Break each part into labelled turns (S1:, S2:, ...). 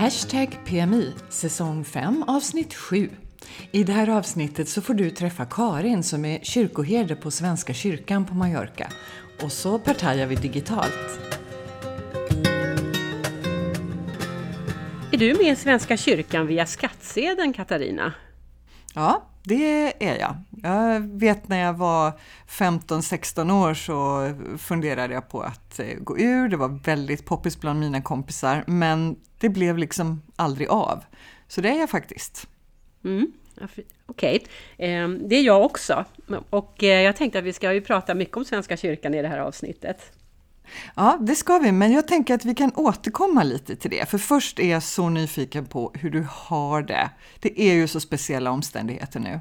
S1: Hashtag PMI, säsong 5, avsnitt 7. I det här avsnittet så får du träffa Karin som är kyrkoherde på Svenska kyrkan på Mallorca. Och så partajar vi digitalt.
S2: Är du med i Svenska kyrkan via skattsedeln, Katarina?
S1: Ja, det är jag. Jag vet när jag var 15-16 år så funderade jag på att eh, gå ur. Det var väldigt poppis bland mina kompisar, men det blev liksom aldrig av. Så det är jag faktiskt.
S2: Mm. Okej, okay. Det är jag också. Och eh, jag tänkte att vi ska ju prata mycket om Svenska kyrkan i det här avsnittet.
S1: Ja, det ska vi, men jag tänker att vi kan återkomma lite till det. För först är jag så nyfiken på hur du har det. Det är ju så speciella omständigheter nu.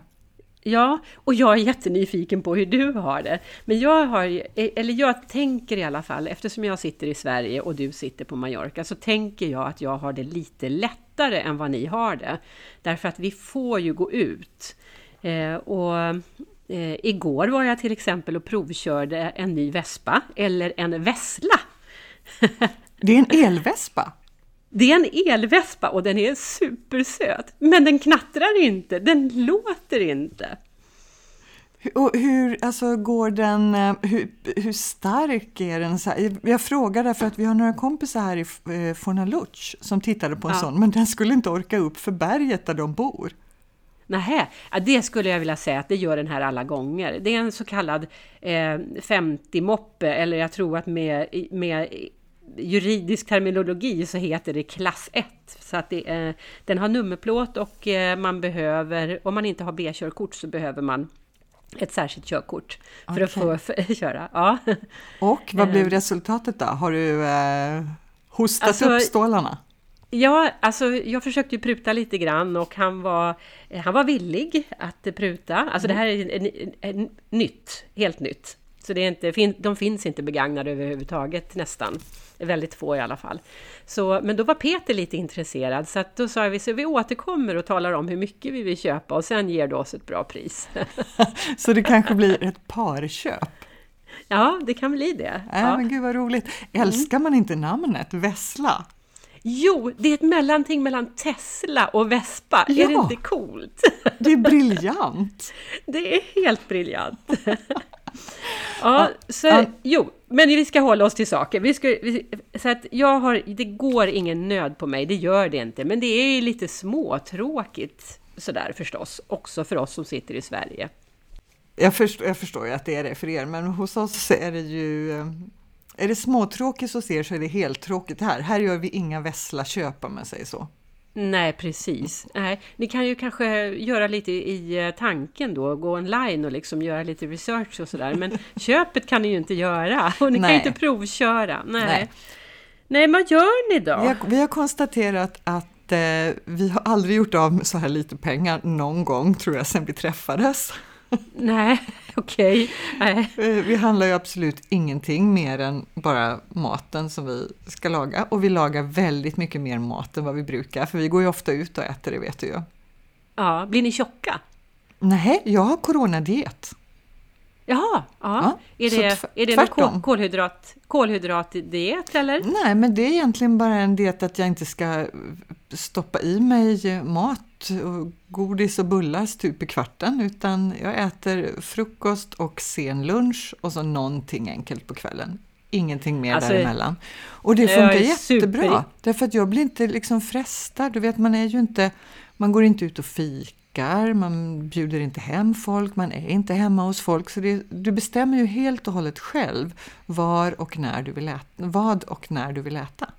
S2: Ja, och jag är jättenyfiken på hur du har det. Men jag har, e- eller jag tänker i alla fall, eftersom jag sitter i Sverige och du sitter på Mallorca, så tänker jag att jag har det lite lättare än vad ni har det. Därför att vi får ju gå ut. Eh, och eh, igår var jag till exempel och provkörde en ny Vespa, eller en Vessla.
S1: det är en elvespa?
S2: Det är en elvespa och den är supersöt. Men den knattrar inte, den låter inte.
S1: Och hur alltså, går den, eh, hur, hur stark är den? Så här? Jag frågar därför att vi har några kompisar här i eh, Fornaluch som tittade på en ja. sån, men den skulle inte orka upp för berget där de bor.
S2: Nähä, ja, det skulle jag vilja säga att det gör den här alla gånger. Det är en så kallad eh, 50-moppe, eller jag tror att med, med juridisk terminologi så heter det klass 1. Så att det, eh, den har nummerplåt och eh, man behöver, om man inte har B-körkort så behöver man ett särskilt körkort för okay. att få för, köra. Ja.
S1: Och vad blev eh. resultatet då? Har du eh, hostat alltså, upp stålarna?
S2: Ja, alltså jag försökte ju pruta lite grann och han var, han var villig att pruta. Alltså det här är en, en, en, nytt, helt nytt. Så det är inte, de finns inte begagnade överhuvudtaget nästan. Väldigt få i alla fall. Så, men då var Peter lite intresserad, så att då sa vi så vi återkommer och talar om hur mycket vi vill köpa och sen ger du oss ett bra pris.
S1: så det kanske blir ett parköp?
S2: Ja, det kan bli det.
S1: Äh, ja. Men gud vad roligt! Älskar mm. man inte namnet Vessla?
S2: Jo, det är ett mellanting mellan Tesla och Vespa. Ja, är det inte coolt?
S1: Det är briljant!
S2: Det är helt briljant! Ja, så, ja. jo, men vi ska hålla oss till saker. Vi ska, vi, så att jag har, det går ingen nöd på mig, det gör det inte. Men det är lite småtråkigt sådär förstås, också för oss som sitter i Sverige.
S1: Jag förstår, jag förstår ju att det är det för er, men hos oss är det ju är det småtråkigt hos er så är det helt tråkigt här. Här gör vi inga vässla köp om man säger så.
S2: Nej, precis. Nej, ni kan ju kanske göra lite i eh, tanken då, gå online och liksom göra lite research och sådär. Men köpet kan ni ju inte göra och ni Nej. kan inte provköra. Nej. Nej. Nej, vad gör ni då?
S1: Vi har, vi har konstaterat att eh, vi har aldrig gjort av med så här lite pengar någon gång, tror jag, sedan vi träffades.
S2: Nej, okej. Okay.
S1: Eh, vi handlar ju absolut ingenting mer än bara maten som vi ska laga. Och vi lagar väldigt mycket mer mat än vad vi brukar, för vi går ju ofta ut och äter, det vet du ju.
S2: Ja, blir ni tjocka?
S1: Nej, jag har coronadiet.
S2: Jaha, ja. är det, är det någon kolhydrat, kolhydratdiet eller?
S1: Nej, men det är egentligen bara en diet att jag inte ska stoppa i mig mat och godis och bullar stup i kvarten utan jag äter frukost och sen lunch och så någonting enkelt på kvällen. Ingenting mer alltså, däremellan. Och det funkar jättebra. Super. Därför att jag blir inte liksom frestad. Du vet, man är ju inte, man går inte ut och fikar, man bjuder inte hem folk, man är inte hemma hos folk. Så det, du bestämmer ju helt och hållet själv var och när du vill äta, vad och när du vill äta.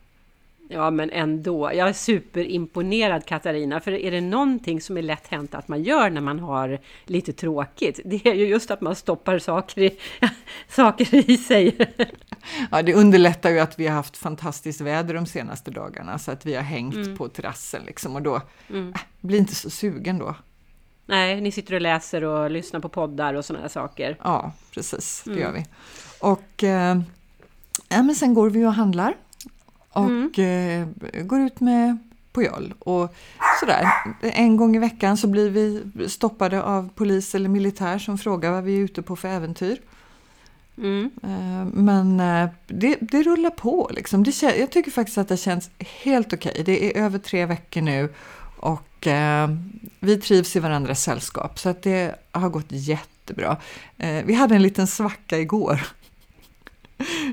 S2: Ja, men ändå. Jag är superimponerad Katarina, för är det någonting som är lätt hänt att man gör när man har lite tråkigt, det är ju just att man stoppar saker i, saker i sig.
S1: Ja, det underlättar ju att vi har haft fantastiskt väder de senaste dagarna, så att vi har hängt mm. på terrassen liksom, och då mm. äh, blir inte så sugen då.
S2: Nej, ni sitter och läser och lyssnar på poddar och sådana saker.
S1: Ja, precis, det mm. gör vi. Och eh, ja, men sen går vi och handlar och mm. eh, går ut med Pujol. Och sådär. En gång i veckan så blir vi stoppade av polis eller militär som frågar vad vi är ute på för äventyr.
S2: Mm.
S1: Eh, Men eh, det, det rullar på liksom. Det, jag tycker faktiskt att det känns helt okej. Det är över tre veckor nu och eh, vi trivs i varandras sällskap så att det har gått jättebra. Eh, vi hade en liten svacka igår.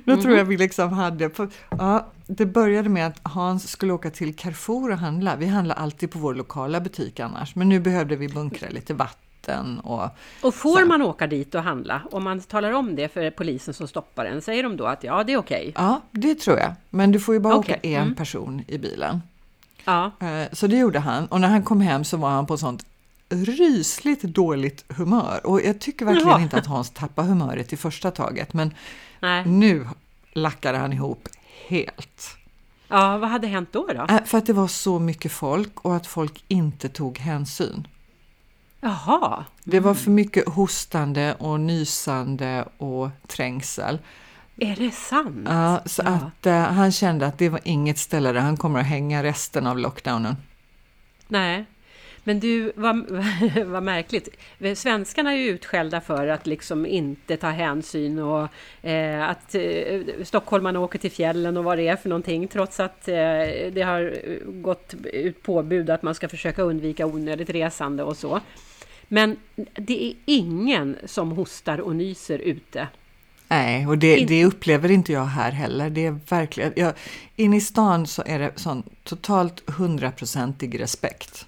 S1: Då tror jag vi liksom hade, för, ja, det började med att Hans skulle åka till Carrefour och handla. Vi handlar alltid på vår lokala butik annars, men nu behövde vi bunkra lite vatten och
S2: Och får
S1: Så.
S2: man åka dit och handla? Om man talar om det för polisen som stoppar en, säger de då att ja, det är okej?
S1: Ja, det tror jag. Men du får ju bara
S2: Okej,
S1: åka en
S2: mm.
S1: person i bilen.
S2: Ja,
S1: Eh, Så det gjorde han. Och när han kom hem så var han på sånt rysligt dåligt humör. Och jag tycker verkligen
S2: Jaha.
S1: inte att Hans tappade humöret i första taget. Men
S2: nej.
S1: nu lackade han ihop helt.
S2: Ja, vad hade hänt då? då?
S1: Eh, För att det var så mycket folk och att folk inte tog hänsyn.
S2: Jaha,
S1: Det var för mycket hostande och nysande och trängsel.
S2: är det sant?
S1: Ja, så
S2: Ja.
S1: att eh, han kände att det var inget ställe där han kommer att hänga resten av lockdownen.
S2: Nej. Men du, vad, vad märkligt. Svenskarna är ju utskällda för att liksom inte ta hänsyn och eh, att eh, stockholmarna åker till fjällen och vad det är för någonting trots att eh, det har gått ut påbud att man ska försöka undvika onödigt resande och så. Men det är ingen som hostar och nyser ute.
S1: Nej, och det,
S2: In-
S1: det upplever inte jag här heller. Det är verkligen, jag, inne i stan så är det sån totalt hundraprocentig respekt.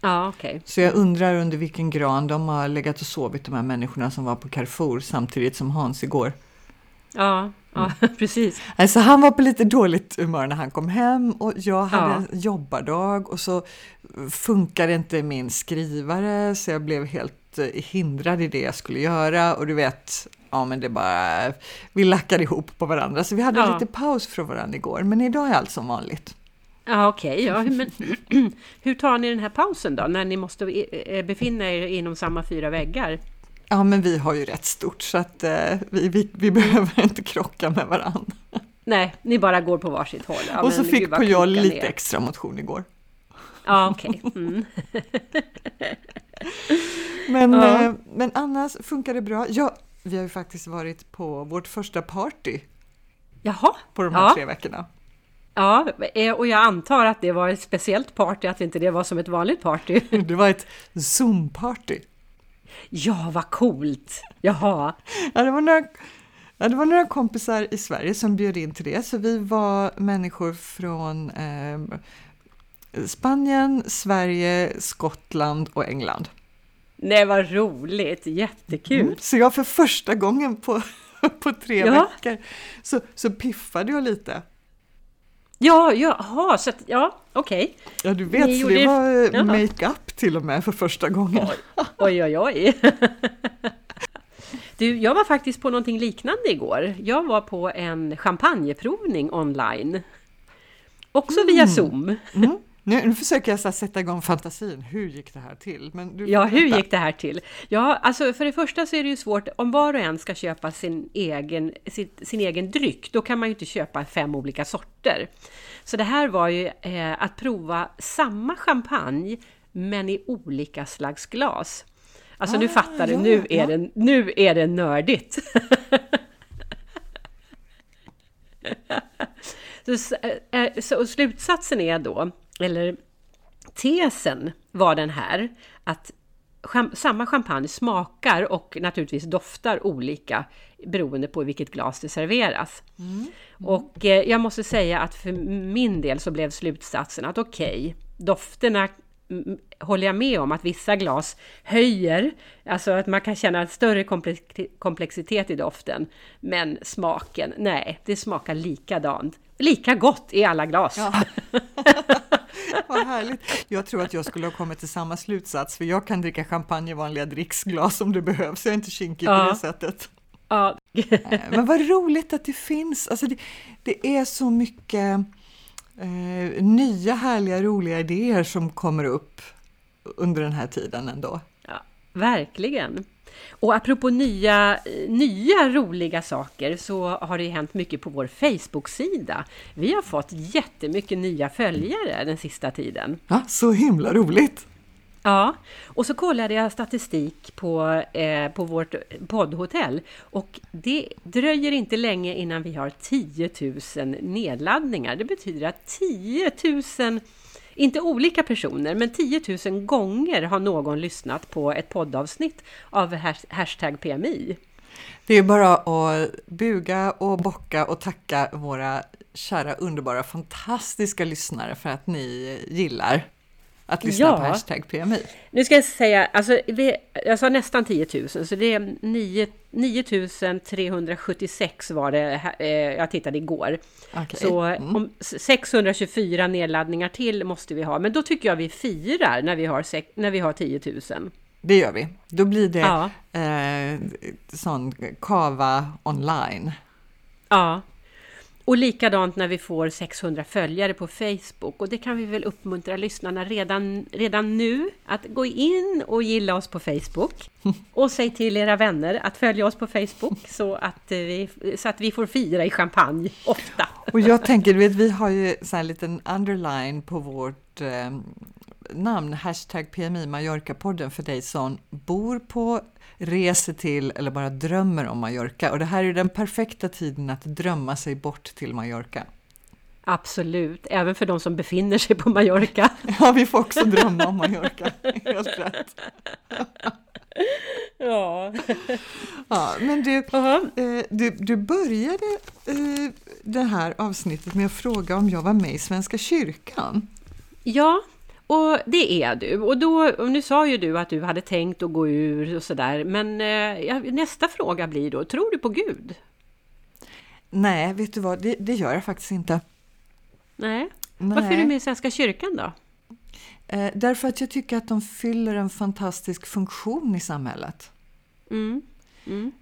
S2: Ja, okej.
S1: Så jag undrar under vilken gran de har legat och sovit, de här människorna som var på Carrefour samtidigt som Hans igår.
S2: Ja, ja precis.
S1: Alltså han var på lite dåligt humör när han kom hem och jag hade
S2: Ja.
S1: en jobbardag och så funkade inte min skrivare så jag blev helt eh, hindrad i det jag skulle göra och du vet, ja men det bara, vi lackade ihop på varandra så vi hade
S2: Ja.
S1: lite paus från varandra igår men idag är allt som vanligt.
S2: Ja, okej. Ja, men hur tar ni den här pausen då, när ni måste eh, befinna er inom samma fyra väggar?
S1: Ja men vi har ju rätt stort så att eh, vi, vi, vi behöver inte krocka med varandra.
S2: Nej, ni bara går på varsitt håll. Ja,
S1: och så
S2: men
S1: fick på jag lite
S2: är.
S1: extra motion igår.
S2: Ja, okej. Mm.
S1: Men,
S2: Ja.
S1: eh, men annars funkar det bra. Ja, vi har ju faktiskt varit på vårt första party
S2: Jaha.
S1: på de här
S2: Ja.
S1: tre veckorna.
S2: Ja, eh, och jag antar att det var ett speciellt party, att inte det var som ett vanligt party.
S1: Det var ett Zoom-party.
S2: Ja, vad coolt! Jaha.
S1: Ja, det, var några, ja, det var några kompisar i Sverige som bjöd in till det, så vi var människor från eh, Spanien, Sverige, Skottland och England.
S2: Nej, vad roligt! Jättekul!
S1: Mm. Så jag för första gången på, på tre
S2: Ja.
S1: veckor så, så piffade jag lite.
S2: Ja, jaha, så att, ja, okej.
S1: Ja, du vet,
S2: Ni
S1: så det var eh, make-up till och med för första gången.
S2: Oj, oj, oj. Du, jag var faktiskt på någonting liknande igår. Jag var på en champagneprovning online. Också via Zoom.
S1: Mm. Nu, nu försöker jag så sätta igång fantasin. Hur gick det här till? Men du
S2: Ja, hur gick det här till? Ja, alltså för det första så är det ju svårt om var och en ska köpa sin egen, sin, sin egen dryck. Då kan man ju inte köpa fem olika sorter. Så det här var ju eh, att prova samma champagne men i olika slags glas. Alltså nu
S1: Ah,
S2: fattar du,
S1: ja,
S2: nu
S1: ja.
S2: är, det, nu är det nördigt. så, s- eh, så, slutsatsen är då, eller tesen var den här, att samma champagne smakar och naturligtvis doftar olika beroende på i vilket glas det serveras. Och eh, jag måste säga att för min del så blev slutsatsen att okej, dofterna mm, håller jag med om att vissa glas höjer, alltså att man kan känna en större komplex- komplexitet i doften. Men smaken, nej, det smakar likadant. Lika gott i alla glas.
S1: Ja. Vad härligt. Jag tror att jag skulle ha kommit till samma slutsats, för jag kan dricka champagne i vanliga dricksglas om det behövs. Jag är inte kinkig på
S2: Ja.
S1: det sättet.
S2: Ja.
S1: Eh, Men vad roligt att det finns. Alltså det, det är så mycket eh, nya härliga roliga idéer som kommer upp under den här tiden ändå.
S2: Ja, verkligen. Och apropå nya, nya roliga saker så har det ju hänt mycket på vår Facebook-sida. Vi har fått jättemycket nya följare den sista tiden.
S1: Ja, så himla roligt!
S2: Ja, och så kollade jag statistik på, eh, på vårt poddhotell och det dröjer inte länge innan vi har 10 000 nedladdningar. Det betyder att 10 000 inte olika personer, men 10 000 gånger har någon lyssnat på ett poddavsnitt av hashtag PMI.
S1: Det är bara att buga och bocka och tacka våra kära, underbara, fantastiska lyssnare för att ni gillar att lyssna ja. på hashtag PMI.
S2: Nu ska jag säga, alltså, vi, jag sa nästan 10 000, så det är 9, 9 376 var det, eh, jag tittade igår. Okay. Så mm. om 624 nedladdningar till måste vi ha, men då tycker jag vi firar när vi har, när vi har 10 000.
S1: Det gör vi. Då blir det ja. eh, sån kava online.
S2: Ja. Och likadant när vi får 600 följare på Facebook. Och det kan vi väl uppmuntra lyssnarna redan, redan nu att gå in och gilla oss på Facebook. Och säg till era vänner att följa oss på Facebook så att eh, vi, så att vi får fira i champagne ofta.
S1: Och jag tänker, du vet, vi har ju så här en liten underline på vårt eh, namn, hashtag PMI Mallorca-podden för dig som bor på, reser till eller bara drömmer om Mallorca. Och det här är den perfekta tiden att drömma sig bort till Mallorca.
S2: Absolut, även för de som befinner sig på Mallorca.
S1: Ja, vi får också drömma om Mallorca, helt rätt.
S2: Ja.
S1: ja men du, uh -huh. du, du började eh, det här avsnittet med att fråga om jag var med i Svenska kyrkan.
S2: Ja, och det är du. Och, då, och nu sa ju du att du hade tänkt att gå ur och sådär. Men eh, nästa fråga blir då, tror du på Gud?
S1: Nej, vet du vad, det, det gör jag faktiskt inte.
S2: Nej. Nej. Varför är du med i Svenska kyrkan då?
S1: Eh, därför att jag tycker att de fyller en fantastisk funktion i samhället. Mm. Mm.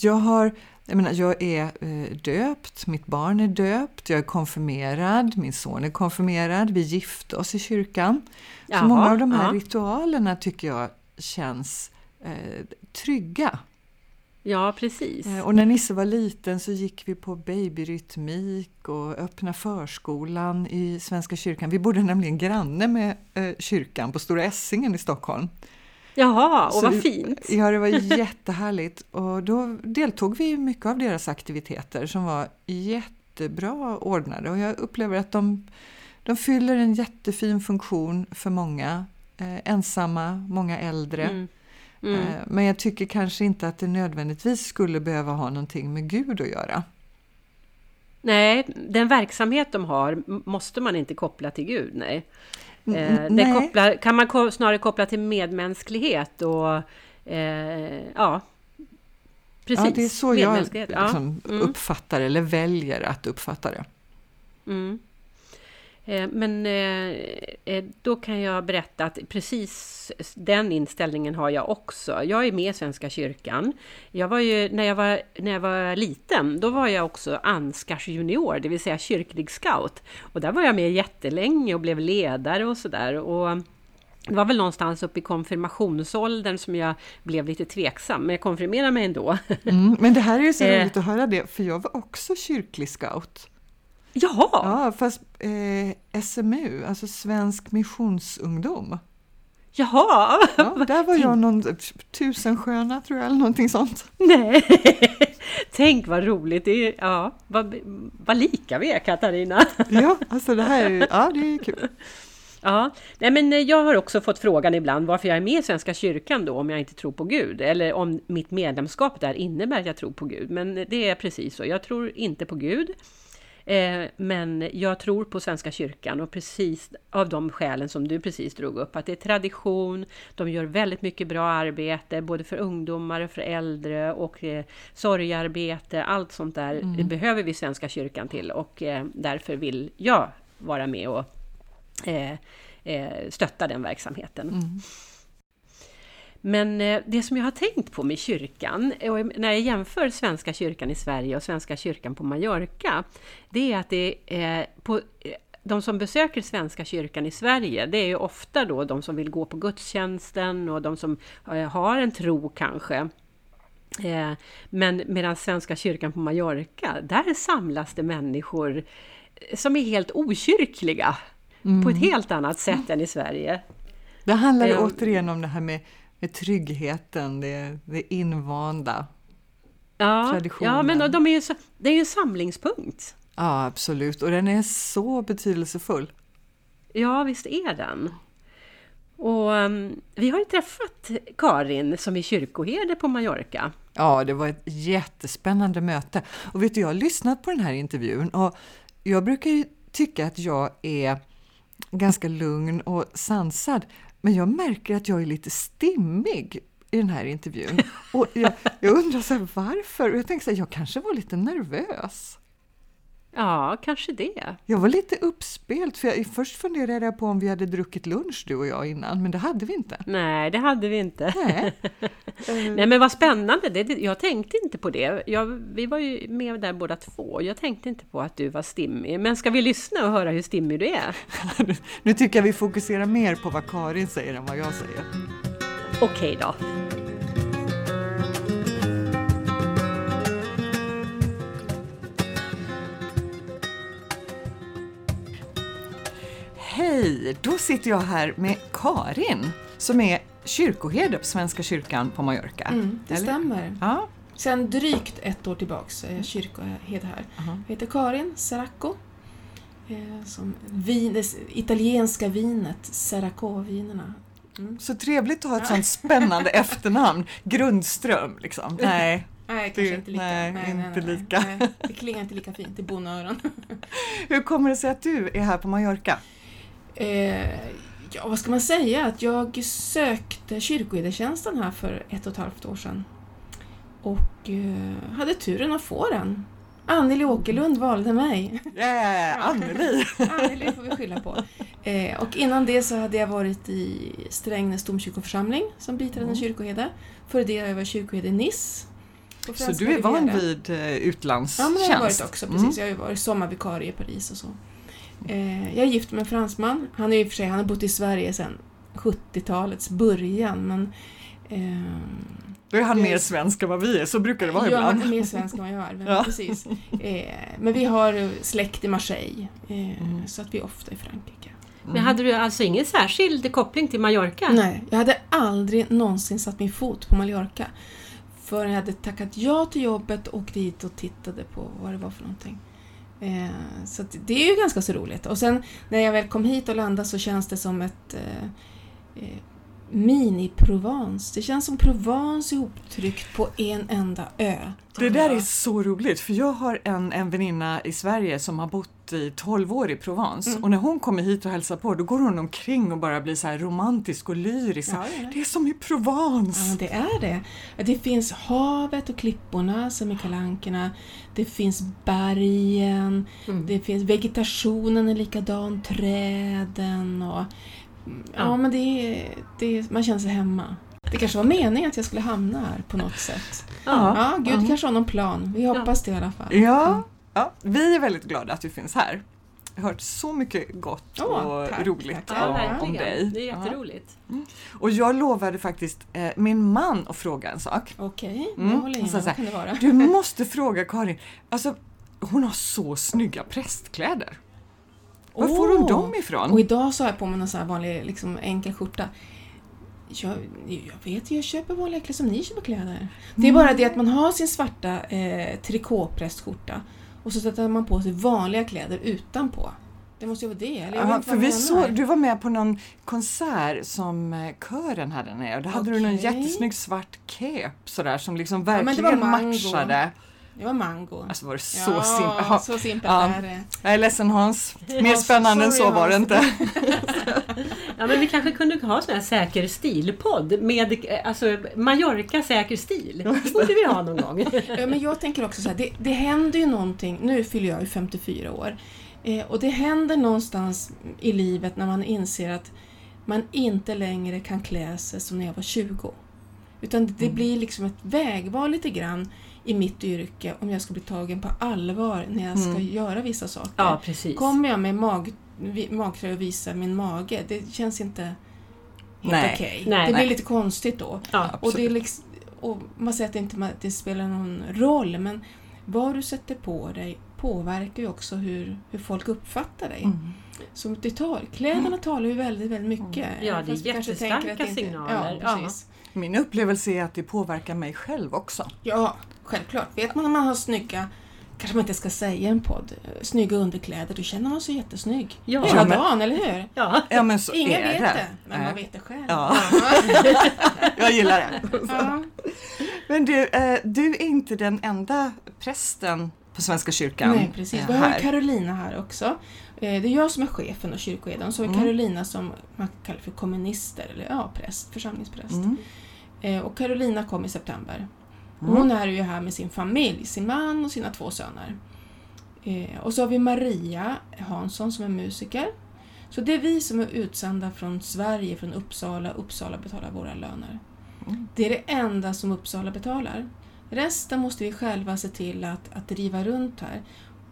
S1: Jag, har, jag, menar, jag är eh, döpt, mitt barn är döpt, jag är konfirmerad, min son är konfirmerad, vi gifte oss i kyrkan. Jaha, Så många av de här ja. ritualerna tycker jag känns eh, trygga.
S2: Ja, precis.
S1: Eh, och när Nisse var liten så gick vi på babyrytmik och öppna förskolan i Svenska kyrkan. Vi bodde nämligen granne med eh, kyrkan på Stora Essingen i Stockholm.
S2: Jaha, och så vad fint!
S1: Ja, det var jättehärligt. Och då deltog vi i mycket av deras aktiviteter som var jättebra ordnade. Och jag upplever att de, de fyller en jättefin funktion för många eh, ensamma, många äldre. Mm. Mm. Eh, men jag tycker kanske inte att det nödvändigtvis skulle behöva ha någonting med Gud att göra.
S2: Nej, den verksamhet de har måste man inte koppla till Gud, nej. Eh, det kopplar, kan man snarare koppla till medmänsklighet och eh, ja, precis.
S1: Ja, det är så jag liksom mm. uppfattar eller väljer att uppfatta det.
S2: Mm. Eh, men eh, eh, då kan jag berätta att precis den inställningen har jag också. Jag är med i Svenska kyrkan. Jag var ju, när, jag var, när jag var liten, då var jag också Ansgars junior, det vill säga kyrklig scout. Och där var jag med jättelänge och blev ledare och sådär. Det var väl någonstans upp i konfirmationsåldern som jag blev lite tveksam, men jag konfirmerade mig ändå.
S1: Mm, men det här är ju så roligt att höra det, för jag var också kyrklig scout.
S2: Jaha!
S1: Ja, fast eh, SMU, alltså Svensk Missionsungdom.
S2: Jaha!
S1: Ja, där var jag någon tusensköna tror jag, eller någonting sånt.
S2: Nej, tänk vad roligt! Det är, ja, vad, vad lika vi är Katarina!
S1: Ja, alltså det här är, ja, det är kul.
S2: Ja, nej men jag har också fått frågan ibland varför jag är med i Svenska kyrkan då om jag inte tror på Gud. Eller om mitt medlemskap där innebär att jag tror på Gud. Men det är precis så, jag tror inte på Gud. Eh, men jag tror på Svenska kyrkan och precis av de skälen som du precis drog upp. Att det är tradition, de gör väldigt mycket bra arbete både för ungdomar och för äldre och eh, sorgarbete. Allt sånt där mm. behöver vi Svenska kyrkan till och eh, därför vill jag vara med och eh, stötta den verksamheten. Mm. Men eh, det som jag har tänkt på med kyrkan, och när jag jämför Svenska kyrkan i Sverige och Svenska kyrkan på Mallorca, det är att det är på, eh, de som besöker Svenska kyrkan i Sverige, det är ju ofta då de som vill gå på gudstjänsten och de som eh, har en tro kanske. Men medan Svenska kyrkan på Mallorca, där samlas det människor som är helt okyrkliga mm. på ett helt annat sätt än i Sverige.
S1: Det handlar
S2: Eh,
S1: återigen om det här med, med tryggheten, det, det invanda.
S2: Ja,
S1: Traditionen.
S2: ja men de är så, det är ju en samlingspunkt.
S1: Ja, absolut. Och den är så betydelsefull.
S2: Ja, visst är den. Och um, vi har ju träffat Karin som är kyrkoherde på Mallorca.
S1: Ja, det var ett jättespännande möte. Och vet du, jag har lyssnat på den här intervjun och jag brukar ju tycka att jag är ganska lugn och sansad. Men jag märker att jag är lite stimmig i den här intervjun. Och jag, jag undrar så här, varför? Och jag tänker så här, jag kanske var lite nervös.
S2: Ja, kanske det.
S1: Jag var lite uppspelt, för jag, först funderade jag på om vi hade druckit lunch du och jag innan, men det hade vi inte.
S2: Nej, det hade vi inte.
S1: Nej.
S2: Nej men vad spännande, det, det, jag tänkte inte på det. Jag, vi var ju med där båda två. Jag tänkte inte på att du var stimmig. Men ska vi lyssna och höra hur stimmig du är?
S1: Nu tycker jag vi fokuserar mer på vad Karin säger än vad jag säger.
S2: Okej då.
S1: Hej! Då sitter jag här med Karin som är kyrkoherde på Svenska kyrkan på Mallorca.
S3: Mm, det
S1: Eller?
S3: stämmer.
S1: Ja,
S3: Sen drygt ett år tillbaks är jag kyrkoherde här.
S1: Aha.
S3: Jag heter Karin Serracco. Eh, som vin, det italienska vinet, Serracco-vinerna. Mm.
S1: så trevligt att ha ett sånt spännande efternamn. Grundström, liksom. Nej,
S3: Nej,
S1: Det-
S3: kanske inte lika.
S1: nej, inte lika.
S3: Nej, det klingar inte lika fint i bonöron.
S1: hur kommer det sig att du är här på Mallorca?
S3: Eh, ja, vad ska man säga? Att jag sökte kyrkoherdetjänsten här för ett och ett halvt år sedan. Och eh, hade turen att få den. Anneli Åkerlund valde mig.
S1: Yeah, Anneli!
S3: Anneli får vi skylla på. Eh, och innan det så hade jag varit i Strängnäs domkyrkoförsamling som biträdande
S1: Mm.
S3: kyrkoherde. Före det jag varit kyrkoherde i Nice.
S1: Så du är van vid eh, utlandstjänst?
S3: Ja, men det har jag varit också. Precis.
S1: Mm.
S3: Jag har varit sommarvikarie i Paris och så. Eh, jag är gift med en fransman. Han är i och för sig, han har bott i Sverige sedan 70-talets början, men eh,
S1: Då är han mer svensk än vad vi är, så brukar det vara
S3: ja, han
S1: ibland.
S3: är mer svensk än vad jag är. men
S1: Ja.
S3: Precis. Eh, men vi har släkt i Marseille, eh,
S1: Mm.
S3: så att vi är ofta i Frankrike.
S2: Men hade du alltså ingen särskild koppling till Mallorca?
S3: Nej, jag hade aldrig någonsin satt min fot på Mallorca. Förrän jag hade tackat ja till jobbet och åkte hit och tittade på vad det var för någonting. Eh, så att det är ju ganska så roligt. Och sen när jag väl kom hit och landade så känns det som ett eh, eh, mini-Provence. Det känns som Provence ihoptryckt på en enda ö.
S1: Det där är så roligt, för jag har en, en väninna i Sverige som har bott i 12 år i Provence
S3: Mm.
S1: och när hon kommer hit och hälsar på då går hon omkring och bara blir så romantisk och lyrisk.
S3: Ja, det är det.
S1: Är som i Provence!
S3: Ja, det är det. Det finns havet och klipporna som i kalankerna. Det finns bergen.
S2: Mm.
S3: Det finns vegetationen är likadan, träden och... Ja,
S2: Ja.
S3: men det det man känner sig hemma. Det kanske var meningen att jag skulle hamna här på något sätt.
S2: Ja.
S3: Ja, Gud
S1: Ja.
S3: kanske har någon plan. Vi hoppas det i alla fall.
S1: Ja, ja, vi är väldigt glada att du finns här. Jag har hört så mycket gott
S3: Åh,
S1: och
S3: tack,
S1: roligt
S3: tack.
S2: Ja,
S1: om,
S2: verkligen.
S1: om dig.
S2: Det är
S1: Ja.
S2: jätteroligt.
S1: Och jag lovade faktiskt eh, min man att fråga en sak.
S3: Okej,
S1: Mm,
S3: jag håller
S1: så
S3: Vad
S1: här,
S3: kan det vara?
S1: Du måste fråga Karin, alltså hon har så snygga prästkläder. Var får hon dem ifrån?
S3: Och idag så har jag på mig någon sån här vanlig liksom, enkel skjorta. Jag, jag vet jag köper vanliga kläder som ni köper kläder. Det är bara det att man har sin svarta eh, trikåprästskjorta och så sätter man på sig vanliga kläder utanpå. Det måste ju vara det, eller?
S1: Ja,
S3: inte
S1: för vi
S3: menar.
S1: du var med på någon konsert som eh, kören hade nere och då hade du någon jättesnygg svart cape sådär som liksom verkligen
S3: mango.
S1: matchade.
S3: Det var mango.
S1: Alltså var det så
S3: ja,
S1: simpelt. Ja,
S3: så simpelt
S1: Ja.
S3: är det.
S1: Jag är ledsen Hans, mer spännande än så var det inte.
S2: Ja, men vi kanske kunde ha sån här säker stil-podd med eh, alltså, Mallorca säker stil. Det borde vi ha någon gång.
S3: Ja, men jag tänker också så här, det, det händer ju någonting, nu fyller jag ju 54 år, eh, och det händer någonstans i livet när man inser att man inte längre kan klä sig som när jag var 20. Utan det
S1: Mm.
S3: blir liksom ett vägval lite grann i mitt yrke om jag ska bli tagen på allvar när jag ska
S1: Mm.
S3: göra vissa saker.
S2: Ja, precis.
S3: Kommer jag med mag, magtröja och visar min mage, det känns inte helt okej.
S2: Nej.
S3: det blir
S1: Nej.
S3: lite konstigt då.
S2: Ja.
S3: Och, det är liksom, och man säger att det inte det spelar någon roll, men vad du sätter på dig påverkar ju också hur, hur folk uppfattar dig.
S1: Mm.
S3: Så det tar, kläderna talar ju väldigt, väldigt mycket.
S2: Ja,
S3: även
S2: det är jättestarka
S3: det inte-
S2: signaler.
S3: Ja, precis.
S1: Min upplevelse är att det påverkar mig själv också.
S3: Ja, självklart. Vet man att man har snygga, kanske man inte ska säga en podd, eh, snygga underkläder, då känner man sig jättesnygg.
S2: Ja.
S3: Hela
S1: Ja, men-
S3: dagen, eller hur?
S2: Ja.
S1: Ja men så
S3: Ingen
S1: är
S3: vet
S1: det.
S3: det, men
S1: Nej.
S3: man vet det själv.
S1: Ja. Jag gillar det.
S3: Ja.
S1: Men du, eh, du är inte den enda prästen på Svenska kyrkan
S3: Nej, precis. Vi har ju
S1: här.
S3: Carolina här också. Eh, Det är jag som är chefen och kyrkoherden. Så har vi
S1: Mm.
S3: Carolina som man kallar för komminister, eller ja, präst, församlingspräst.
S1: Mm.
S3: Och Carolina kom i september.
S1: Mm.
S3: Hon är ju här med sin familj, sin man och sina två söner. Eh, och så har vi Maria Hansson som är musiker. Så det är vi som är utsända från Sverige, från Uppsala. Uppsala betalar våra löner.
S1: Mm.
S3: Det är det enda som Uppsala betalar. Resten måste vi själva se till att, att driva runt här.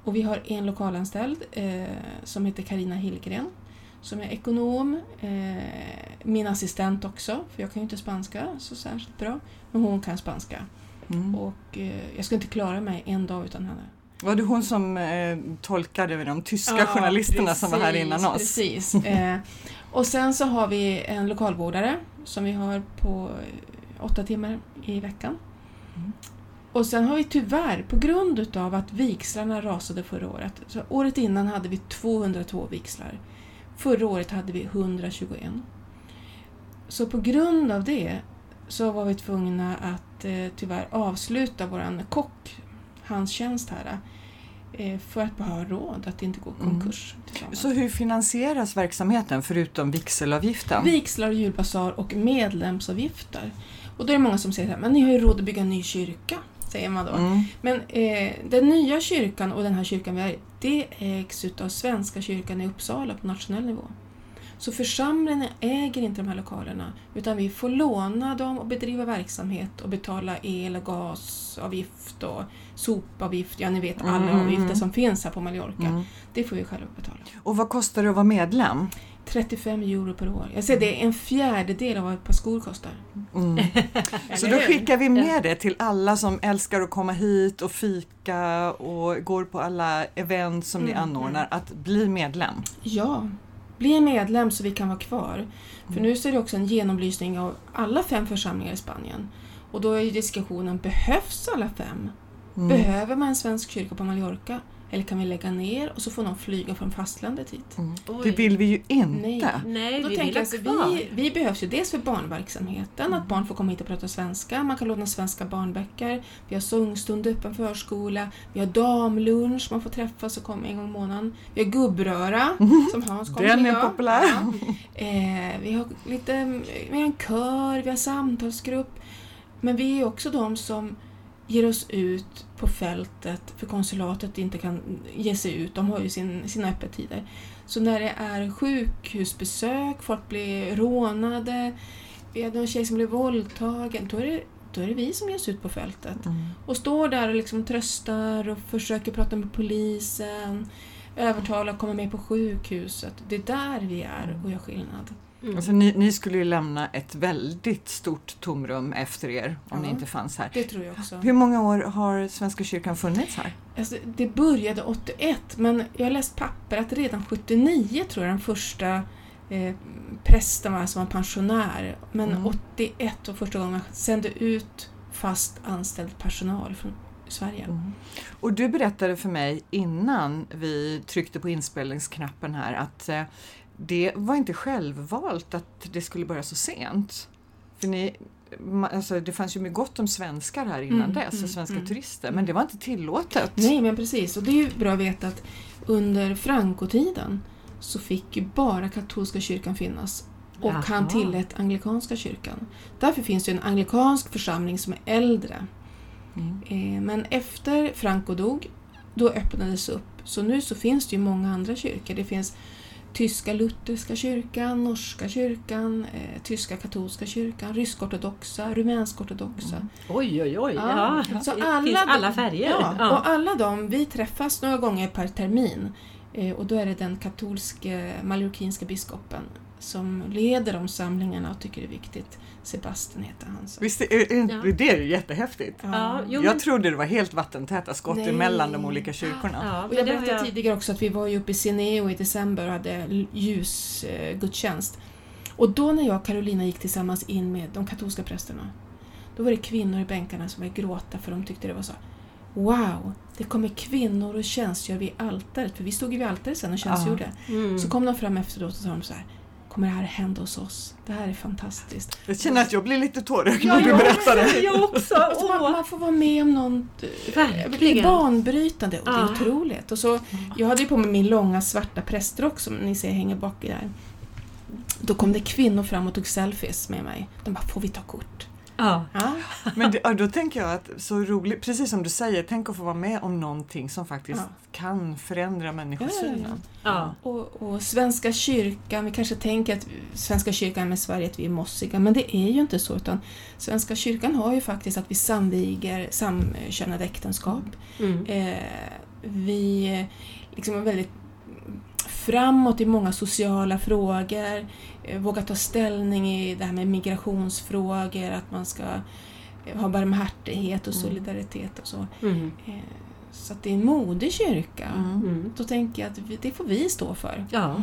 S3: Och vi har en lokalanställd eh, som heter Karina Hillgren som är ekonom, eh, min assistent också, för jag kan ju inte spanska så särskilt bra, men hon kan spanska.
S1: Mm.
S3: Och eh, jag skulle inte klara mig en dag utan henne.
S1: Var det hon som eh, tolkade de tyska
S3: Ja,
S1: journalisterna som var här
S3: precis,
S1: innan oss?
S3: Precis. Eh, och sen så har vi en lokalvårdare som vi har på eh, åtta timmar i veckan.
S1: Mm.
S3: Och sen har vi tyvärr, på grund utav att vigslarna rasade förra året, så året innan hade vi 202 vigslar. Förra året hade vi 121. Så på grund av det så var vi tvungna att eh, tyvärr avsluta våran kock, hans tjänst här, eh, för att bara ha råd att inte gå
S1: Mm.
S3: konkurs. tillsammans.
S1: Så hur finansieras verksamheten förutom vigselavgiften?
S3: Vigslar, julbasar och medlemsavgifter. Och då är det många som säger här, men ni har ju råd att bygga en ny kyrka, säger man då.
S1: Mm.
S3: Men eh, den nya kyrkan och den här kyrkan vi är det ägs utav Svenska kyrkan i Uppsala på nationell nivå. Så församlingen äger inte de här lokalerna utan vi får låna dem och bedriva verksamhet och betala el och gasavgift och sopavgift, ja ni vet alla
S1: Mm,
S3: avgifter
S1: mm.
S3: som finns här på Mallorca.
S1: Mm.
S3: Det får vi själva betala.
S1: Och vad kostar det att vara medlem?
S3: 35 euro per år. Jag säger det är en fjärdedel av vad ett par skor kostar.
S1: Mm. Så då skickar vi med det till alla som älskar att komma hit och fika och går på alla event som ni
S3: Mm,
S1: anordnar, att bli medlem.
S3: Ja, bli medlem så vi kan vara kvar. För
S1: Mm.
S3: nu så är det också en genomlysning av alla fem församlingar i Spanien. Och då är diskussionen, behövs alla fem?
S1: Mm.
S3: Behöver man en svensk kyrka på Mallorca? Eller kan vi lägga ner och så får någon flyga från fastlandet hit?
S1: Mm. Det vill vi ju inte.
S3: Nej.
S2: Nej,
S3: Då
S2: vi
S3: tänker
S2: vill
S3: jag
S2: ha
S3: alltså, vi, vi behövs ju dels för barnverksamheten, att barn får komma hit och prata svenska, man kan låna svenska barnböcker, vi har sångstund, öppen förskola, vi har damlunch, man får träffas och komma en gång i månaden, vi har gubbröra, som Hans kom
S1: Den
S3: till
S1: är populär.
S3: Ja. Eh, vi har lite, vi har en kör, vi har samtalsgrupp, men vi är också de som ger oss ut på fältet för konsulatet inte kan ge sig ut. De har ju sin, sina öppettider. Så när det är sjukhusbesök, folk blir rånade, vi hade en tjej som blev våldtagen, då är det, då är det vi som ger oss ut på fältet.
S1: Mm.
S3: Och står där och liksom tröstar och försöker prata med polisen, övertala att komma med på sjukhuset. Det är där vi är och gör skillnad.
S2: Mm.
S1: Alltså, ni, ni skulle ju lämna ett väldigt stort tomrum efter er om
S3: Ja.
S1: ni inte fanns här.
S3: Det tror jag också.
S1: Hur många år har Svenska kyrkan funnits här?
S3: Alltså, det började 81, men jag har läst papper att redan 79 tror jag den första eh, prästen var som var pensionär. Men
S1: Mm.
S3: 81 var första gången man sände ut fast anställd personal från Sverige.
S1: Mm. Och du berättade för mig innan vi tryckte på inspelningsknappen här att eh, det var inte självvalt att det skulle börja så sent. För ni, alltså, det fanns ju med gott om svenskar här innan
S3: Mm,
S1: dess,
S3: mm,
S1: svenska
S3: mm.
S1: turister, men det var inte tillåtet.
S3: Nej, men precis. Och det är ju bra att veta att under Frankotiden så fick ju bara katolska kyrkan finnas. Och
S2: Jaha.
S3: han tillät anglikanska kyrkan. Därför finns det en anglikansk församling som är äldre.
S1: Mm.
S3: Eh, Men efter Franco dog, då öppnades upp. Så nu så finns det ju många andra kyrkor. Det finns tyska lutherska kyrkan, norska kyrkan, eh, tyska katolska kyrkan, rysk-ortodoxa, rumänsk-ortodoxa.
S1: Mm.
S2: Oj, oj, oj.
S3: Ja,
S2: Ja.
S3: så alla
S2: finns alla färger.
S3: Ja,
S2: Ja.
S3: och alla de, vi träffas några gånger per termin. Eh, och då är det den katolske mallorquinska biskopen som leder de samlingarna och tycker det är viktigt. Sebastian heter han. Så.
S1: Visst är, är,
S2: Ja.
S1: det är ju jättehäftigt?
S2: Ja, jo,
S1: Jag
S2: men-
S1: trodde det var helt vattentäta skott
S3: Nej.
S1: mellan de olika kyrkorna.
S2: Ja,
S3: Och jag berättade
S2: jag-
S3: tidigare också att vi var ju uppe i Cineo i december och hade ljusgudstjänst. Och då när jag och Carolina gick tillsammans in med de katolska prästerna, då var det kvinnor i bänkarna som började gråta för de tyckte det var så Wow, det kommer kvinnor och tjänstgör vid altaret, för vi stod ju vid altaret sen och tjänstgjorde.
S2: Mm.
S3: Så kom de fram efteråt och sa de så här Kommer det här hända hos oss? Det här är fantastiskt.
S1: Jag känner att jag blir lite tårögd
S3: Ja,
S1: när du berättar det.
S2: Jag också!
S3: Alltså man, man får vara med om något
S2: Verkligen.
S3: det är banbrytande och det är otroligt. Och så, jag hade ju på mig min långa svarta prästrock som ni ser hänger bak i där. Då kom det kvinnor fram och tog selfies med mig. De bara, får vi ta kort?
S2: Ja.
S3: Ja,
S1: Men det, då tänker jag att så roligt, precis som du säger, tänk att få vara med om någonting som faktiskt
S3: Ja.
S1: kan förändra människosynen.
S2: Ja.
S3: och, och Svenska kyrkan, vi kanske tänker att Svenska kyrkan med Sverige att vi är mossiga, men det är ju inte så. utan Svenska kyrkan har ju faktiskt att vi samviger samkönade äktenskap.
S2: Mm.
S3: Eh, vi eh, liksom är väldigt framåt i många sociala frågor, eh, vågar ta ställning i det här med migrationsfrågor, att man ska eh, ha barmhärtighet och
S1: Mm.
S3: solidaritet och så.
S2: Mm.
S3: Eh, så att det är en modig kyrka.
S1: Mm.
S2: Mm.
S3: Då tänker jag att vi, det får vi stå för.
S2: Ja.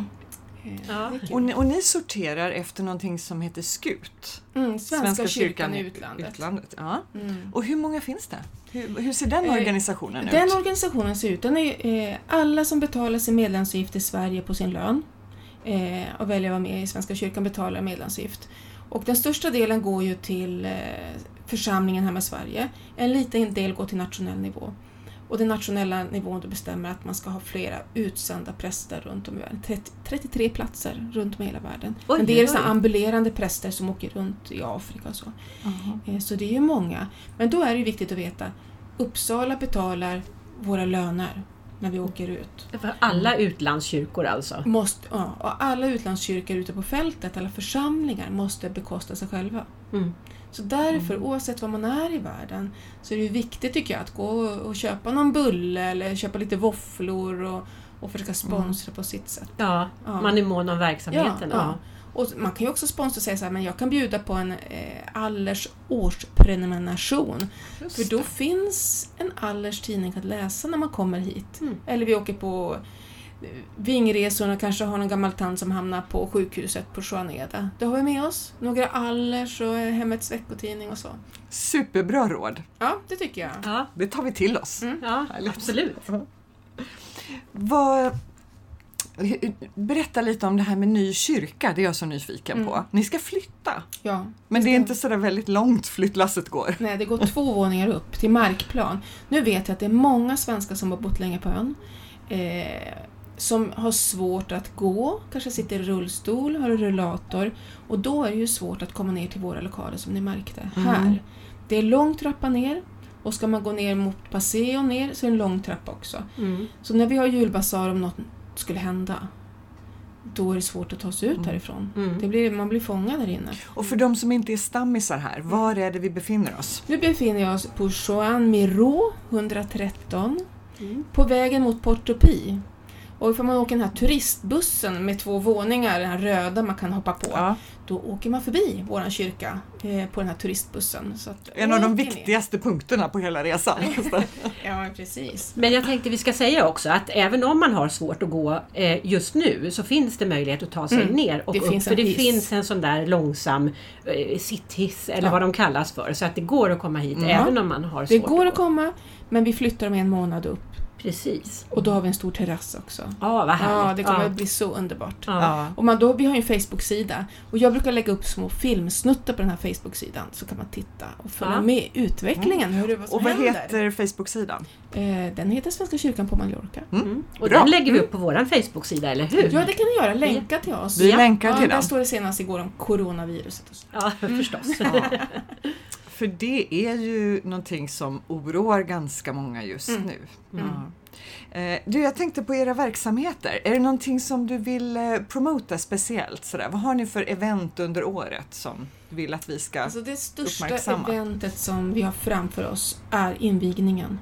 S3: Eh,
S2: Ja.
S1: Och, ni, och ni sorterar efter någonting som heter SKUT?
S3: Mm, Svenska, kyrkan i utlandet.
S1: utlandet. Ja.
S3: Mm.
S1: Och hur många finns det? Hur, hur ser den
S3: Eh,
S1: organisationen
S3: Den
S1: ut?
S3: organisationen ser ut, den är eh, alla som betalar sin medlemsavgift i Sverige på sin lön eh, och väljer att vara med i Svenska kyrkan betalar medlemsavgift. Och den största delen går ju till eh, församlingen hemma i Sverige. En liten del går till nationell nivå. Och den nationella nivån bestämmer att man ska ha flera utsända präster runt om i världen. 30, 33 platser runt om i hela världen.
S2: Oj,
S3: Men det är så ambulerande präster som åker runt i Afrika och så.
S1: Jaha.
S3: Eh, Så det är ju många. Men då är det viktigt att veta Uppsala betalar våra löner när vi åker ut.
S2: För alla utlandskyrkor alltså?
S3: Måste, ja, och alla utlandskyrkor ute på fältet, alla församlingar, måste bekosta sig själva.
S2: Mm.
S3: Så därför, oavsett var man är i världen, så är det viktigt tycker jag att gå och köpa någon bulle eller köpa lite våfflor och, och försöka sponsra på sitt sätt.
S2: Ja,
S3: Ja.
S2: man är mån om verksamheten.
S3: Ja,
S2: Ja,
S3: Och man kan ju också sponsra och säga så här, men jag kan bjuda på en eh, Allers årsprenumeration.
S1: Just
S3: För då
S1: det.
S3: finns en Allers tidning att läsa när man kommer hit.
S2: Mm.
S3: Eller vi åker på eh, vingresor och kanske har någon gammal tant som hamnar på sjukhuset på Juaneda. Då har vi med oss några Allers och eh, Hemmets veckotidning och så.
S1: Superbra råd.
S3: Ja, det tycker jag.
S2: ja,
S1: Det tar vi till oss.
S3: Mm.
S2: ja
S1: Härligt.
S2: absolut.
S1: Vad, berätta lite om det här med ny kyrka, det är jag så nyfiken
S3: Mm.
S1: på. Ni ska flytta,
S3: Ja.
S1: men det är inte så där väldigt långt flyttlasset går.
S3: Nej, det går två våningar upp till markplan. Nu vet jag att det är många svenskar som har bott länge på ön. Eh, som har svårt att gå, kanske sitter i rullstol, har rullator. Och då är det ju svårt att komma ner till våra lokaler som ni märkte
S1: Mm.
S3: här. Det är lång trappa ner och ska man gå ner mot Paseo ner så är det en lång trappa också.
S2: Mm.
S3: Så när vi har julbasar om något skulle hända, då är det svårt att ta sig ut
S1: Mm.
S3: härifrån.
S2: Mm.
S3: Det blir, man blir fångad där inne.
S1: Och för de som inte är stammisar här, var är det vi befinner oss?
S3: Nu befinner jag oss på Joan Miro 113
S2: Mm.
S3: på vägen mot Port-au-Pi. Och ifall man åker den här turistbussen med två våningar, den här röda man kan hoppa på,
S1: Ja,
S3: då åker man förbi våran kyrka eh, på den här turistbussen. Så att,
S1: en av de viktigaste punkterna på hela resan.
S3: Ja, precis.
S2: Men jag tänkte vi ska säga också att även om man har svårt att gå eh, just nu så finns det möjlighet att ta sig
S3: Mm.
S2: ner och
S3: Det
S2: upp.
S3: finns
S2: för det
S3: hiss.
S2: finns en sån där långsam eh, sitthiss eller
S3: Ja.
S2: vad de kallas för. Så att det går att komma hit
S1: Mm.
S2: även om man har
S3: Det
S2: svårt
S3: går
S2: att
S3: att komma, men vi flyttar om en månad upp.
S2: Precis.
S3: Och då har vi en stor terrass också.
S2: Ja, vad härligt.
S3: Ja, det kommer
S2: ja.
S3: att bli så underbart.
S2: Ja.
S3: Och man, då, vi har ju en Facebook-sida och jag brukar lägga upp små filmsnuttar på den här Facebook-sidan så kan man titta och följa
S2: Ja.
S3: med utvecklingen. Hur det, vad
S1: Och vad
S3: händer.
S1: heter Facebook-sidan?
S3: Eh, den heter Svenska kyrkan på Mallorca.
S2: Mm. Och
S1: Bra.
S2: den lägger vi upp på vår Facebook-sida, eller hur?
S3: Ja, det kan ni göra. Länka till oss.
S1: Vi
S2: Ja.
S1: länkar
S3: Ja,
S1: till
S3: där
S1: den.
S3: står det senast igår om coronaviruset. Och så.
S2: Ja, förstås.
S1: För det är ju någonting som oroar ganska många just
S3: Mm.
S1: nu.
S3: Mm.
S1: Eh, Du, jag tänkte på era verksamheter. Är det någonting som du vill eh, promota speciellt? Sådär? Vad har ni för event under året som du vill att vi ska...
S3: Alltså det största
S1: Uppmärksamma.
S3: eventet som vi har framför oss är invigningen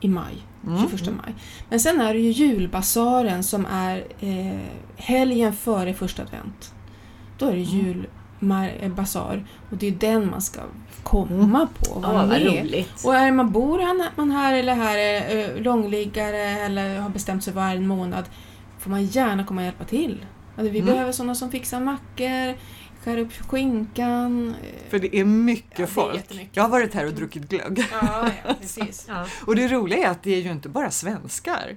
S3: i maj.
S1: Mm.
S3: 21 maj. Men sen är det ju julbasaren som är eh, helgen före första advent. Då är det julbasar och det är den man ska komma
S1: Mm.
S3: på och
S2: Ja,
S3: vara
S2: vad
S3: med.
S2: roligt.
S3: Och är man bor han- man här eller här är eh, långliggare eller har bestämt sig för en månad får man gärna komma och hjälpa till. Alltså, vi
S1: Mm.
S3: behöver sådana som fixar mackor, skär upp skinkan. eh,
S1: För det är mycket
S3: Ja, är
S1: folk.
S3: jättemycket.
S1: Jag har varit här och druckit glögg.
S3: Ja, ja, precis.
S2: Ja.
S1: Och det roliga är att det är ju inte bara svenskar.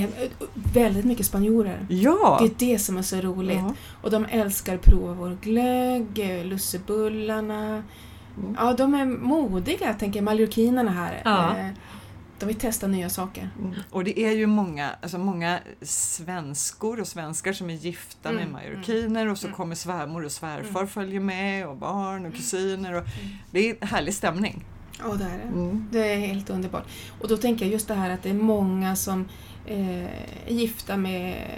S3: Nej, väldigt mycket spanjorer.
S1: Ja!
S3: Det är det som är så roligt.
S1: Ja.
S3: Och de älskar att prova vår glögg, eh, lussebullarna.
S1: Mm.
S3: Ja, de är modiga, tänker mallorquinerna här.
S2: Ja.
S3: Eh, De vill testa nya saker.
S1: Mm. Och det är ju många, alltså många svenskor och svenskar som är gifta med
S3: Mm,
S1: marockiner och så
S3: mm.
S1: kommer svärmor och svärfar följer med och barn och kusiner. Och det är en härlig stämning.
S3: Ja, det är det.
S1: Mm.
S3: Det är helt underbart. Och då tänker jag just det här att det är många som eh, gifta med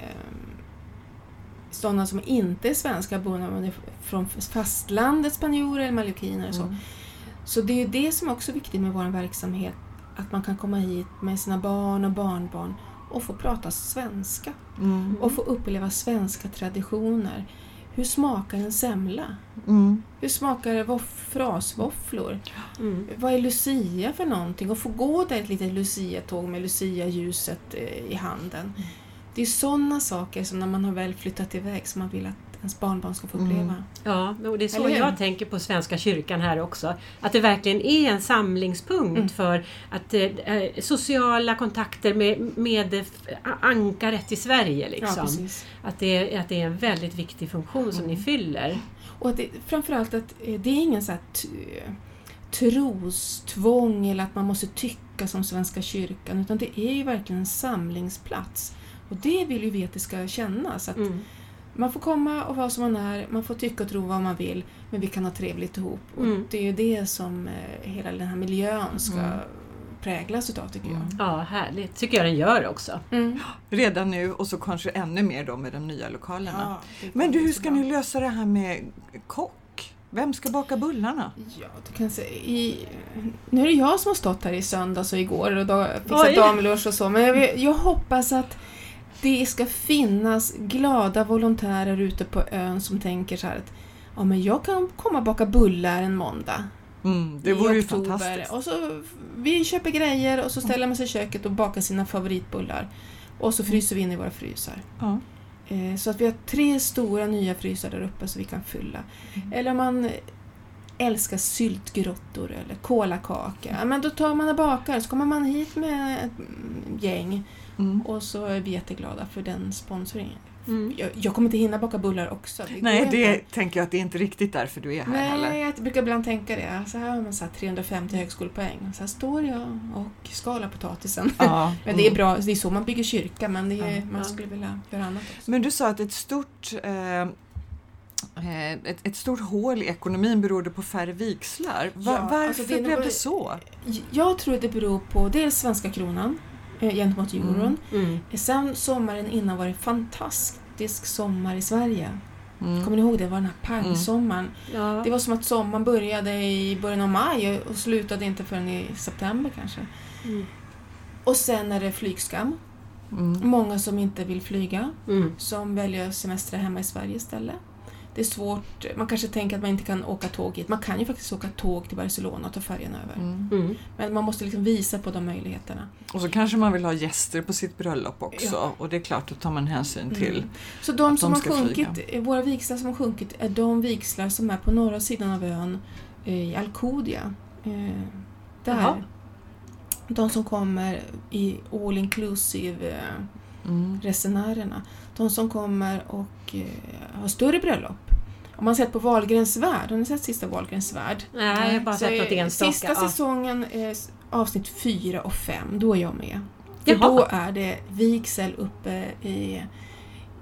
S3: sådana som inte är svenska, boende men är från fastlandet, spanjorer eller mallorquiner och så.
S1: Mm.
S3: Så det är ju det som också är viktigt med vår verksamhet. Att man kan komma hit med sina barn och barnbarn och få prata svenska.
S1: Mm.
S3: Och få uppleva svenska traditioner. Hur smakar en semla?
S1: Mm.
S3: Hur smakar voff- frasvåfflor?
S2: Mm.
S3: Vad är Lucia för någonting? Och få gå där ett litet Lucia-tåg med Lucia-ljuset eh, i handen. Det är sådana saker som när man har väl flyttat iväg som man vill att ens barnbarn ska få
S1: Mm.
S3: uppleva.
S2: Ja, och det är så jag tänker på Svenska kyrkan här också. Att det verkligen är en samlingspunkt
S3: Mm.
S2: för att eh, eh, sociala kontakter med, med eh, ankaret i Sverige.
S3: Ja,
S2: Liksom.
S3: precis.
S2: att, det, är- att det är en väldigt viktig funktion som ni fyller.
S3: Och att det, framförallt att eh, det är ingen så här trostvång eller att man måste tycka som Svenska kyrkan utan det är ju verkligen en samlingsplats. Och det vill ju vi att det ska kännas. Att
S2: Mm.
S3: Man får komma och vara som man är, man får tycka och tro vad man vill men vi kan ha trevligt ihop. Och
S2: Mm.
S3: Det är ju det som eh, hela den här miljön ska
S1: Mm.
S3: präglas utav tycker jag.
S2: Ja, härligt. tycker jag den gör också.
S3: Mm.
S1: Redan nu och så kanske ännu mer då med de nya lokalerna.
S3: Ja,
S1: Men du, hur ska
S3: bra.
S1: ni lösa det här med kock? Vem ska baka bullarna?
S3: Ja, du kan säga, i, nu är det jag som har stått här i söndags och igår och då fixat damlunch och så, men jag, jag hoppas att det ska finnas glada volontärer ute på ön som tänker så här att ja, men jag kan komma och baka bullar en måndag
S1: Mm, det vore ju fantastiskt.
S3: Och så, vi köper grejer och så ställer man sig i köket och bakar sina favoritbullar. Och så fryser vi in i våra frysar.
S1: Ja.
S3: Eh, Så att vi har tre stora nya frysar där uppe så vi kan fylla.
S1: Mm.
S3: Eller om man älskar syltgrottor eller kolakaka. Men då tar man och bakar. Så kommer man hit med ett gäng
S1: Mm.
S3: och så är vi jätteglada för den sponsringen.
S2: Mm.
S3: Jag, jag kommer inte hinna baka bullar också. Det
S1: Nej,
S3: inte.
S1: det tänker jag att det är inte riktigt därför du är här heller.
S3: Nej, jag brukar ibland tänka det. Så här har man så här 350 högskolepoäng. Så här står jag och skalar potatisen.
S1: Ja.
S3: Men det är
S1: Mm.
S3: bra, det är så man bygger kyrka men det är,
S1: Ja.
S3: man skulle vilja göra annat också.
S1: Men du sa att ett stort, eh, eh, ett, ett stort hål i ekonomin berodde på färre vigslar. Va,
S3: Ja,
S1: varför
S3: alltså det
S1: blev det så?
S3: Jag tror att det beror på dels svenska kronan gentemot euron.
S2: Mm.
S3: Sen sommaren innan var det fantastisk sommar i Sverige.
S1: Mm.
S3: Kommer ni ihåg det? Det var den här palmsommaren.
S2: Ja.
S3: Det var som att sommaren började i början av maj och slutade inte förrän i september kanske.
S2: Mm.
S3: Och sen är det flygskam.
S1: Mm.
S3: Många som inte vill flyga,
S2: Mm.
S3: som väljer att semestra hemma i Sverige istället. Det är svårt, man kanske tänker att man inte kan åka tåg hit. Man kan ju faktiskt åka tåg till Barcelona och ta färjan över.
S1: Mm.
S2: Mm.
S3: Men man måste liksom visa på de möjligheterna.
S1: Och så kanske man vill ha gäster på sitt bröllop också
S3: Ja.
S1: och det är klart, då tar man hänsyn till.
S3: Mm. Så de
S1: Att
S3: som
S1: de
S3: har
S1: ska
S3: sjunkit,
S1: flyga.
S3: eh, våra vigslar som har sjunkit är de vigslar som är på norra sidan av ön eh, i Alcudia. Eh, där.
S2: Jaha.
S3: De som kommer i all inclusive eh,
S1: Mm.
S3: resenärerna. De som kommer och eh, har större bröllop. Om man sett på Wahlgrens värld, har ni sett sista Wahlgrens värld?
S2: Nej, jag har bara
S3: Så,
S2: sett något enstaka.
S3: Sista
S2: Ja.
S3: säsongen, eh, avsnitt 4 och 5, då är jag med. För
S2: Jaha.
S3: då är det vigsel uppe i,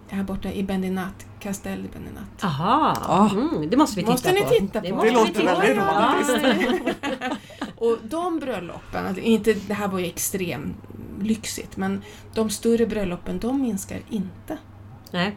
S3: här borta i Bendinat, Castell i Bendinat.
S2: Aha,
S1: Ja.
S2: mm, det måste vi titta
S3: Måste ni
S2: på.
S3: titta på.
S2: måste
S1: Det
S2: vi
S1: låter
S2: titta
S1: väldigt
S2: på.
S1: romantiskt.
S3: och de bröllopen, alltså inte, det här var ju extremt lyxigt, men de större bröllopen, de minskar inte.
S2: Nej.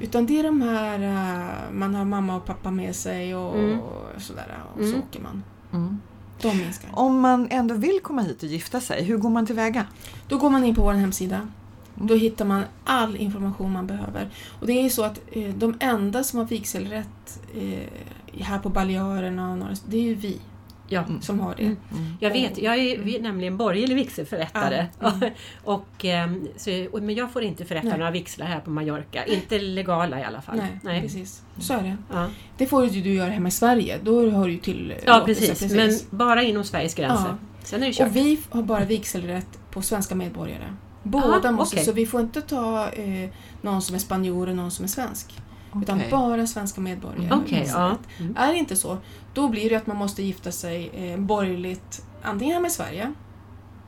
S3: Utan det är de här, eh, man har mamma och pappa med sig och,
S2: Mm.
S3: sådär, och
S2: Mm.
S3: så åker man.
S1: Mm.
S3: De minskar.
S1: Om man ändå vill komma hit och gifta sig, hur går man tillväga?
S3: Då går man in på vår hemsida Då hittar man all information man behöver. Och det är ju så att eh, de enda som har vigselrätt eh, här på Balearerna och några, det är ju vi
S2: Ja.
S3: som har det.
S2: Mm. Jag vet, jag är nämligen borgerlig vigselförrättare.
S3: Mm.
S2: och, ehm, så, men jag får inte förrätta
S3: Nej.
S2: några vigslar här på Mallorca. Inte legala i alla fall.
S3: Nej, precis. Så är det.
S2: Ja.
S3: Det får ju du göra hemma i Sverige. Då har du till
S2: ja, precis. Men bara inom Sveriges gränser.
S3: Ja.
S2: Sen är det kört.
S3: Och vi har bara vigselrätt på svenska medborgare. Båda
S2: Ah,
S3: måste,
S2: okej.
S3: så vi får inte ta eh, någon som är spanjor och någon som är svensk. Utan
S1: Okej.
S3: bara svenska medborgare.
S2: Okej,
S3: vigselrätt.
S2: ja. Mm.
S3: Är det inte så, då blir det att man måste gifta sig eh, borgerligt antingen hemma i Sverige,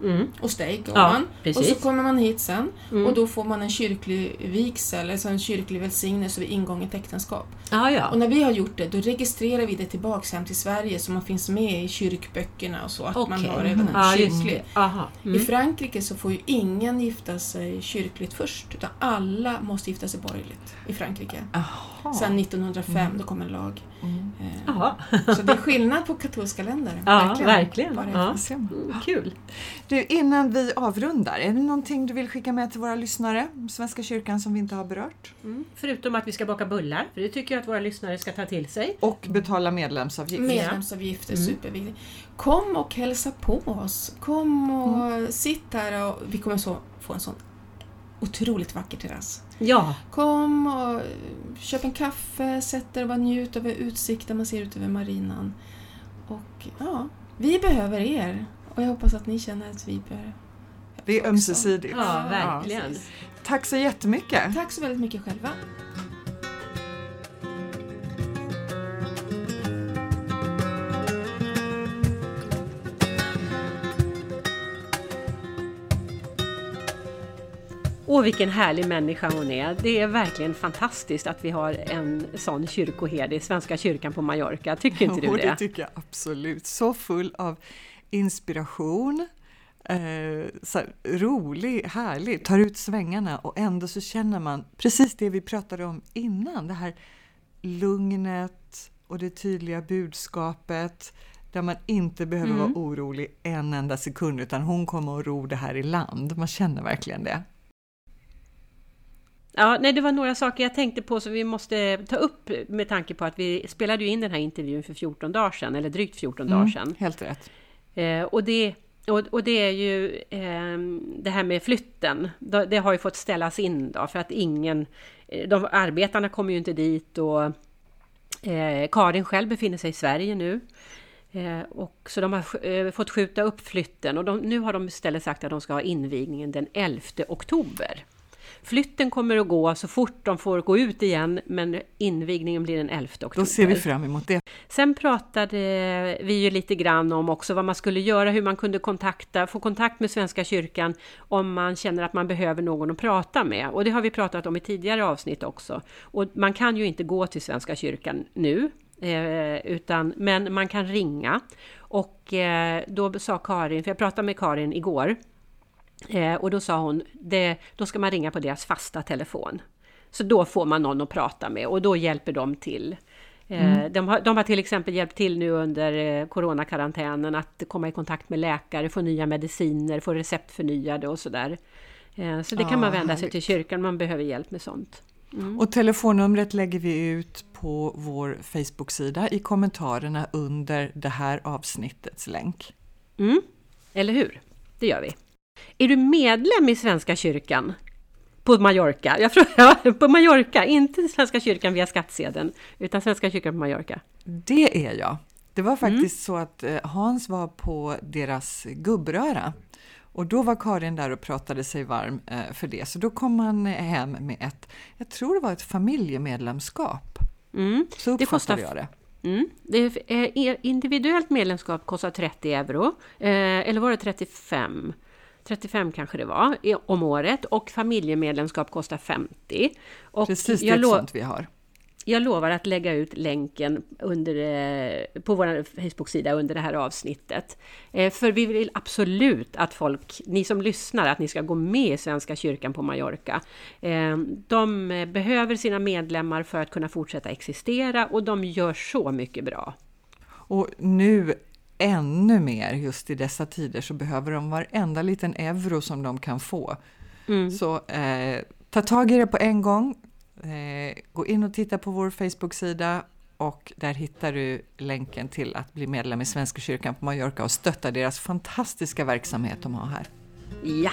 S2: Mm.
S3: hos dig går
S2: Ja,
S3: man. Och så kommer man hit sen
S2: Mm.
S3: och då får man en kyrklig vigsel, alltså en kyrklig välsignelse vid ingång i ett äktenskap.
S2: Ja, ja.
S3: Och när vi har gjort det, då registrerar vi det tillbaks hem till Sverige så man finns med i kyrkböckerna och så, att man
S2: Okej.
S3: har även en
S2: just
S3: kyrklig.
S2: Aha.
S3: I
S2: Mm.
S3: Frankrike så får ju ingen gifta sig kyrkligt först, utan alla måste gifta sig borgerligt i Frankrike.
S1: Jaha.
S3: Sen 1905, då kom en lag.
S1: Mm.
S3: Eh. Så det är skillnad på katolska länder.
S2: Ja, verkligen.
S3: Bara
S2: Ja. Mm, Kul.
S1: Du, innan vi avrundar, är det någonting du vill skicka med till våra lyssnare? Svenska kyrkan som vi inte har berört?
S2: Mm. Förutom att vi ska baka bullar, för det tycker jag att våra lyssnare ska ta till sig.
S1: Och betala medlemsavgift.
S3: Medlemsavgift är
S2: Mm.
S3: superviktigt. Kom och hälsa på oss. Kom och sitt här och vi kommer så få en sån otroligt vacker terrass.
S2: Ja,
S3: Kom och köp en kaffe, sätt er och bara njut över utsikten man ser ut över marinan. Och ja, vi behöver er. Och jag hoppas att ni känner att vi behöver
S1: Det är ömsesidigt.
S2: ja verkligen.
S3: precis.
S1: Tack så jättemycket!
S3: Tack så väldigt mycket själva.
S2: Åh, vilken härlig människa hon är. Det är verkligen fantastiskt att vi har en sån kyrkoherde i Svenska kyrkan på Mallorca. Tycker inte
S1: Jo,
S2: du
S1: det
S2: det?
S1: tycker jag absolut. Så full av inspiration, eh, här, rolig, härlig, tar ut svängarna och ändå så känner man precis det vi pratade om innan, det här lugnet och det tydliga budskapet där man inte behöver
S2: Mm.
S1: vara orolig en enda sekund utan hon kommer att ro det här i land. Man känner verkligen det.
S2: Ja, nej, det var några saker jag tänkte på som vi måste ta upp med tanke på att vi spelade ju in den här intervjun för 14 dagar sedan, eller drygt 14 dagar sedan.
S1: Helt rätt.
S2: Eh, och, det, och, och det är ju eh, det här med flytten. Det, har ju fått ställas in då för att ingen... eh, De, arbetarna kommer ju inte dit och eh, Karin själv befinner sig i Sverige nu. Eh, och så de har eh, fått skjuta upp flytten och de, nu har de istället sagt att de ska ha invigningen den 11 oktober. Flytten kommer att gå så fort de får gå ut igen men invigningen blir den 11 oktober.
S1: Då ser vi fram emot det.
S2: Sen pratade vi ju lite grann om också vad man skulle göra, hur man kunde kontakta, få kontakt med Svenska kyrkan om man känner att man behöver någon att prata med. Och det har vi pratat om i tidigare avsnitt också. Och man kan ju inte gå till Svenska kyrkan nu, eh, utan, men man kan ringa. Och eh, då sa Karin, för jag pratade med Karin igår, eh, och då sa hon, det, då ska man ringa på deras fasta telefon. Så då får man någon att prata med och då hjälper de till. Eh, De, har, de har till exempel hjälpt till nu under eh, coronakarantänen att komma i kontakt med läkare, få nya mediciner, få recept förnyade och sådär. Så det kan
S1: Ja,
S2: man vända sig
S1: härligt.
S2: till kyrkan om man behöver hjälp med sånt.
S1: Och telefonnumret lägger vi ut på vår Facebook-sida i kommentarerna under det här avsnittets länk.
S2: Mm, eller hur? Det gör vi. Är du medlem i Svenska kyrkan? På Mallorca? Jag ja, på Mallorca, inte Svenska kyrkan via skattsedeln, utan Svenska kyrkan på Mallorca.
S1: Det är jag. Det var faktiskt så att eh, Hans var på deras gubbröra och då var Karin där och pratade sig varm eh, för det. Så då kom han hem med ett, jag tror det var ett familjemedlemskap.
S2: Mm.
S1: Så
S2: Det kostar
S1: uppfattade jag det.
S2: Mm. Det är, eh, individuellt medlemskap kostar 30 euro, eller var det 35? 35 kanske det var, om året och familjemedlemskap kostar 50. Och
S1: Precis, det är ett sånt vi har.
S2: jag lovar att lägga ut länken under, eh, på vår Facebook-sida under det här avsnittet. Eh, för vi vill absolut att folk, ni som lyssnar, att ni ska gå med i Svenska kyrkan på Mallorca. Eh, de eh, behöver sina medlemmar för att kunna fortsätta existera och de gör så mycket bra.
S1: Och nu ännu mer just i dessa tider så behöver de varenda liten euro som de kan få Mm. Så eh, ta tag i det på en gång. Eh, gå in och titta på vår Facebook-sida och där hittar du länken till att bli medlem i Svenska kyrkan på Mallorca och stötta deras fantastiska verksamhet de har här.
S2: Ja!